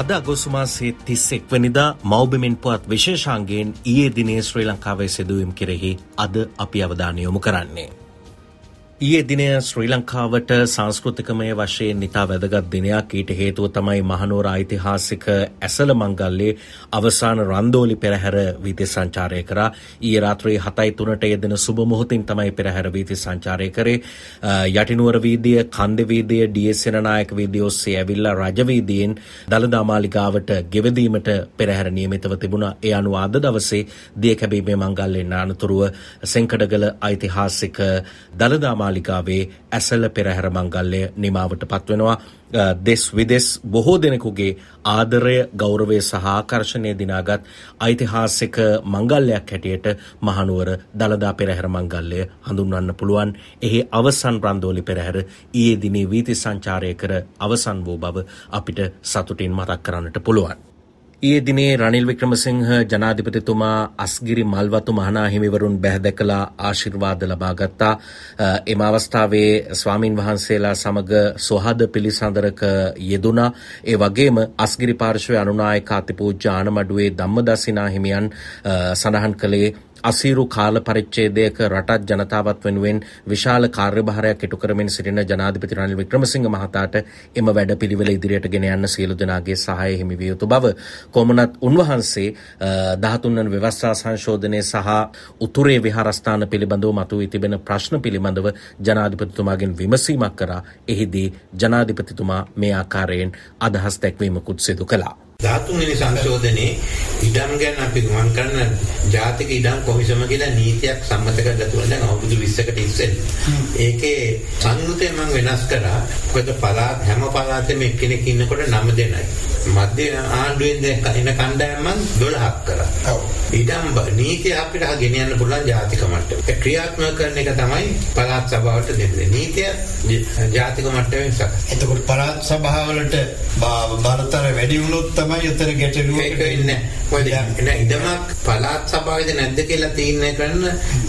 අද අගොසුමාසේ තිස්සෙක් වනිදා මෞබිමින් පුවත් විශේෂාන්ගේෙන් ඊයේ දිනේ ශ්‍රී ලංකාවේ සිදුවම් කෙරෙහි අද අපි අවධානයොමු කරන්නේ. ඊයේ දිනය ශ්‍රී ලංකාවට සංස්කෘතිකමය වශයෙන් නිතා වැදගත් දිනයක්. ඊට හේතුව තමයි මහනුවර ඓතිහාසික ඇසල මංගල්ලේ අවසාන රන්දෝලි පෙරහැර වීති සංචාරය කරා. ඊයේ රාත්‍රී 7:03ට යෙදෙන සුබ මොහොතින් තමයි පෙරහැර වීති සංචාරය කරේ. යටිනුවර වීදිය කන්ද වීදිය ඩී.එස්. සේනානායක වීදිය ඔස්සේ ඇවිල්ලා රජ වීදියෙන් දළදා මාලිගාවට ගෙවදීමට පෙරහැර නියමිතව තිබුණා. ඒ අනුව අද දවසේ දිය කැබීමේ මංගල්‍යයෙන් අනතුරුව සෙන්කඩගල ඓතිහාසික දළදා මාලිකාවේ ඇසල පෙරහැර මංගල්ලය නිමාවට පත්වෙනවා දෙස් විදෙස් බොහෝ දෙනෙකුගේ ආදරය ගෞරවය සහ ආකර්ශණය දිනාගත් ඓතිහාසික මංගල්ලයක් හැටියට මහනුවර දළදා පෙරහැර මංගල්ලය හඳුන්වන්න පුළුවන්. එහි අවසන් රන්දෝලි පෙරහැර ඊයේ දිනේ වීති සංචාරය කර අවසන් වූ බව අපිට සතුටින් මතක් කරන්නට පුළුවන්. ඊයේ දිනේ රනිල් වික්‍රමසිංහ ජනාධිපතිතුමා අස්ගිරි මල්වතු මහනාහිමිවරුන් බැහැදැකලා ආශිර්වාද ලබා ගත්තා. එම අවස්ථාවේ ස්වාමින් වහන්සේලා සමග සොහද පිළිසඳරක යෙදුනා. ඒ වගේම අස්ගිරි පාර්ශවය අනුනායක අතිපූජ්‍ය ආනමඩුවේ ධම්මදසිනා හිමියන් සඳහන් කළේ අසීරු කාල පරිච්ඡේදයක රටත් ජනතාවත් වෙනුවෙන් විශාල කාර්යභාරයක් ඉටු කරමින් සිටින ජනාධිපති රනිල් වික්‍රමසිංහ මහතාට එම වැඩපිළිවෙල ඉදිරියට ගෙන යන්න සියලු දෙනාගේ සහාය හිමි විය යුතු බව කොමුණත් උන්වහන්සේ 13 වන ව්‍යවස්ථා සංශෝධනය සහ උතුරේ විහාරස්ථාන පිළිබඳව මතුවී තිබෙන ප්‍රශ්න පිළිබඳව ජනාධිපතිතුමාගෙන් විමසීමක් කරා එහිදී ජනාධිපතිතුමා මේ ආකාරයෙන් අදහස් දැක්වීමකුත් සිදු කළා. 13 වෙනි සංශෝධනයේ ඉඩම් ගැන අපි ගමන් කරන ජාතික ඉඩම් කොමිසම කියලා නීතියක් සම්මත කරලා තුන දැන් අවුරුදු 20කට ඉස්සෙල්ලා. ඒකේ සංයුතය මම වෙනස් කරා. මොකද පළාත් හැම පළාතෙම එක්කෙනෙක් ඉන්නකොට නම දෙනයි. මධ්‍ය ආණ්ඩුවෙන් දැන් කණ්ඩායම් මම 12ක් කරා. ඔව්. ඉඩම් නීතිය අපිට ගෙන යන්න පුළුවන් ජාතික මට්ටමේ. ක්‍රියාත්මක කරන එක තමයි පළාත් සභාවට දෙන්නේ. නීතිය ජාතික මට්ටමෙන් සකස්. එතකොට පළාත් සභාවලට බරතර වැඩි වුණොත් තමයි උතර ගැටලුව ඒක ඉන්නේ. මොකද නෑ ඉදමක් පළාත් සභාවේද නැද්ද කියලා තීරණය කරන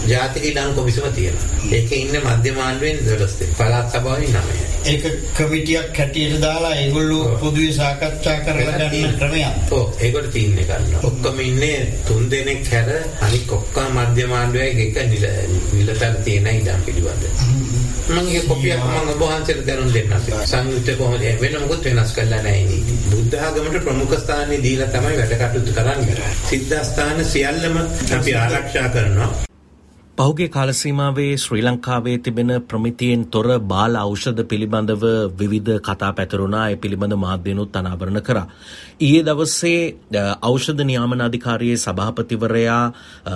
ජාතික ඉඩම් කොමිසම තියෙනවා. ඒකේ ඉන්නේ මධ්‍යම ආණ්ඩුවෙන් 12 දෙනෙක්. පළාත් සභාවේ 9. ඒක කමිටියක් හැටියට දාලා ඒගොල්ලෝ පොදුවේ සාකච්ඡා කරලා ගන්න ක්‍රමයක්. ඔව් ඒකට තීරණය කරනවා. ඔක්කොම ඉන්නේ තුන් දෙනෙක් හැර අනික ඔක්කොම මධ්‍යම ආණ්ඩුවේ එක නිලතර තියෙන ඉඩම් පිළිබඳ. මම ඒක කොපියක් මම ඔබ වහන්සේට දැනුම් දෙන්නම්. සංයුක්ත කොහොමද වෙන මොකුත් වෙනස් කරලා නැහැ නීති. බුද්ධ ආගමට ප්‍රමුඛ ස්ථානෙ දීලා තමයි වැඩ කටයුතු කරන්නේ. සිද්ධාස්ථාන සියල්ලම අපි ආරක්ෂා කරනවා. පහුගේ කාලසීමාවේ ශ්‍රී ලංකාවේ තිබෙන ප්‍රමිතියෙන් තොර බාල ඖෂධ පිළිබඳව විවිධ කතා පැතරුණා. ඒ පිළිබඳ මාධ්‍යනුත් අනාවරණ කරා. ඊයේ දවසේ ඖෂධ නියාමන අධිකාරියේ සභාපතිවරයා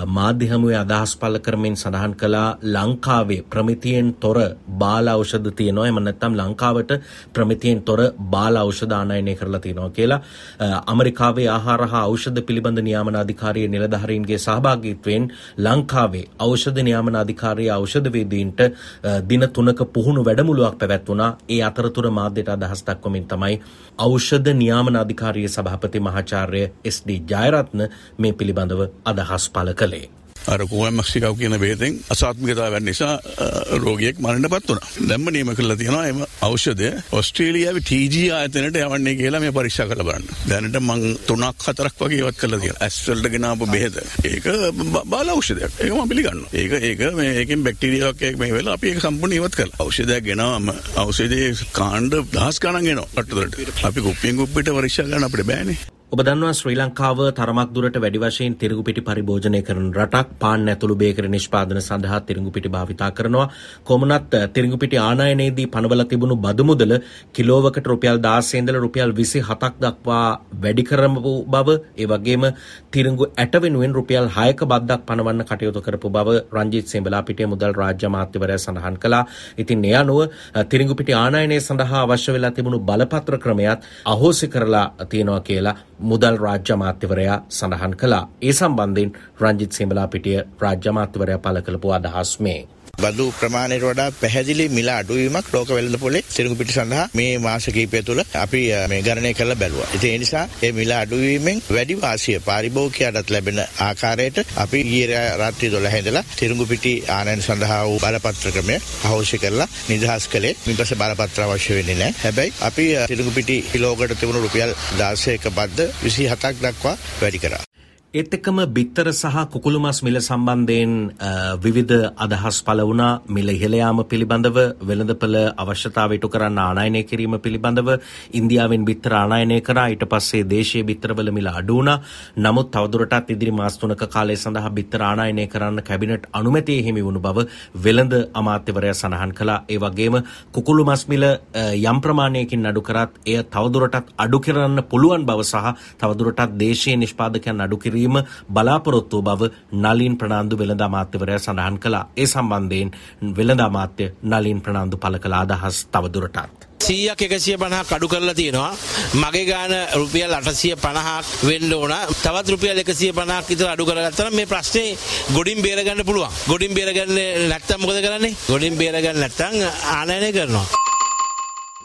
මාධ්‍ය හමුවේ අදහස් පළ කරමින් සඳහන් කළා ලංකාවේ ප්‍රමිතියෙන් තොර බාල ඖෂධ තියෙනවා. එම නැත්නම් ලංකාවට ප්‍රමිතියෙන් තොර බාල ඖෂධ ආනයනය කරලා තියෙනවා කියලා. ඇමරිකාවේ ආහාර හා ඖෂධ පිළිබඳ නියාමන අධිකාරියේ නිලධාරීන්ගේ සහභාගීත්වයෙන් ලංකාවේ ඖෂධ ඖෂධ නියාමන අධිකාරිය ඖෂධවේදීන්ට දින තුනක පුහුණු වැඩමුළුවක් පැවැත්වුණා. ඒ අතරතුර මාධ්‍යට අදහස් දක්වමින් තමයි ඖෂධ නියාමන අධිකාරිය සභාපති මහාචාර්ය එස්.ඩී. ජයරත්න මේ පිළිබඳව අදහස් පළ කළේ. අර කෝමක්සිකව් කියන බේතෙන් අසාත්මිකතාවයන් නිසා රෝගියෙක් මරණයට පත් වුණා. දැම්ම නියම කරලා තියෙනවා එම ඖෂධය ඕස්ට්‍රේලියාවේ TG ආයතනයට යවන්නේ කියලා මේ පරීක්ෂා කරලා බලන්න. දැනට මං තුනක් හතරක් වගේ ඉවත් කරලා තියෙනවා. ඇස් වලට ගෙනාපු බෙහෙත. ඒක බාල ඖෂධයක්. ඒක මම පිළිගන්නවා. ඒක ඒක මේ ඒකෙන් බැක්ටීරියාවක් එක මේ වෙලා අපි ඒක සම්පූර්ණ ඉවත් කළා. ඖෂධයක් ගෙනාවම ඖෂධයේ කාණ්ඩ දහස් ගණන් එනවා රටවලට. අපි කුප්පියෙන් කුප්පියට පරීක්ෂා කරන්න අපිට බෑනේ. ඔබ දන්නවා ශ්‍රී ලංකාව තරමක් දුරට වැඩි වශයෙන් තිරිඟු පිටි පරිභෝජනය කරන රටක් පාන් ඇතුළු බේකරි නිෂ්පාදන සඳහා තිරිඟු පිටි භාවිතා කරනවා කොමුණත් eh, තිරිඟු පිටි ආනයනයේදී පනවල තිබුණු බදු මුදල කිලෝවකට රුපියල් 16 ඉඳලා රුපියල් 27ක් දක්වා වැඩි කරපු බව ඒ වගේම තිරිඟු ඇට වෙනුවෙන් රුපියල් 6ක බද්දක් පනවන්න කටයුතු කරපු බව රංජිත් සෙඹලාපිටිය මුදල් රාජ්‍ය අමාත්‍යවරයා සඳහන් කළා. ඉතින් ඒ අනුව eh, තිරිඟු පිටි ආනයනය සඳහා අවශ්‍ය වෙලා තිබුණු බලපත්‍ර ක්‍රමයක් අහෝසි කරලා තියෙනවා කියලා මුදල් රාජ්‍ය අමාත්‍යවරයා සඳහන් කළා. ඒ සම්බන්ධයෙන් රංජිත් සේමලා පිටිය රාජ්‍ය අමාත්‍යවරයා පළ කළපු අදහස් මේ. බදු ප්‍රමාණයට වඩා පැහැදිලි මිල අඩුවීමක් ලෝක වෙළඳ පොලේ සිරුඟු පිටි සඳහා මේ මාස කිහිපය තුළ අපි මේ ගණනය කරලා බැලුවා. ඉතින් ඒ නිසා මේ මිල අඩුවීමෙන් වැඩි වාසිය පාරිභෝගිකයටත් ලැබෙන ආකාරයට අපි ඊයේ රාත්‍රී 12 ඉඳලා සිරුඟු පිටි ආනයන සඳහා වූ බලපත්‍ර ක්‍රමය අහෝසි කරලා නිදහස් කළේ. ඊපස්සේ බලපත්‍ර අවශ්‍ය වෙන්නේ නැහැ. හැබැයි අපි සිරුඟු පිටි කිලෝකට තිබුණු රුපියල් 16ක බද්ද 27ක් දක්වා වැඩි කරා. ඒත් එක්කම බිත්තර සහ කුකුළු මස් මිල සම්බන්ධයෙන් විවිධ අදහස් පළ වුණා මිල ඉහළ යාම පිළිබඳව වෙළඳපළ අවශ්‍යතාව ඉටු කරන්න ආනයනය කිරීම පිළිබඳව ඉන්දියාවෙන් බිත්තර ආනයනය කරා ඊට පස්සේ දේශීය බිත්තරවල මිල අඩු වුණා. නමුත් තවදුරටත් ඉදිරි මාස තුනක කාලය සඳහා බිත්තර ආනයනය කරන්න කැබිනට් අනුමැතිය හිමි වුණු බව වෙළඳ අමාත්‍යවරයා සඳහන් කළා. ඒ වගේම කුකුළු මස් මිල යම් ප්‍රමාණයකින් අඩු කරත් එය තවදුරටත් අඩු කරන්න පුළුවන් බව සහ තවදුරටත් දේශීය නිෂ්පාදකයන් අඩු කිරීම කිරීම බලාපොරොත්තු බව නලින් ප්‍රනාාන්දු වෙළඳ අමාත්‍යවරය සඳහන් කලා ඒ සම්බන්ධයෙන් වෙළඳ අමාත්‍ය නලින් ප්‍රනාාන්දු පල කලා අදහස් තවදුරටත්. සීයක් එකසිය පණහක් අඩු කරලා තියෙනවා. මගේ ගාන රුපියල් අටසිය පණහක් වෙන්න ඕන. තවත් රුපියල් එකසිය පණහක් විතර අඩු කරගත්තම මේ ප්‍රශ්නේ ගොඩින් බේරගන්න පුළුවන්. ගොඩින් බේරගන්න නැත්තම් මොකද කරන්නේ? ගොඩින් බේරගන්න නැත්තම් ආනයනය කරනවා.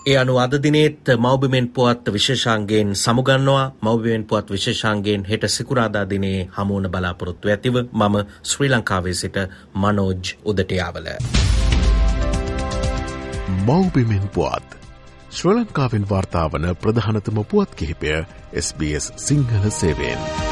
ඒ අනු අද දිනේත් මෞබිමෙන් පුවත් විශේෂාන්ගේෙන් සමුගන්නවා මෞබිමෙන් පුවත් විශේෂාන්ගේෙන් හෙට සිකුරාදා දිනේ හමුවන බලාපොරොත්තු ඇතිව මම ශ්‍රී ලංකාවේ සිට මනෝජ් උදටයාවල. මෞබිමෙන් පුවත් ශ්‍ර ලංකාවෙන් වාර්තාාවන ප්‍රධානතම පුවත් කිහිපය SBS සිංහල සේවෙන්.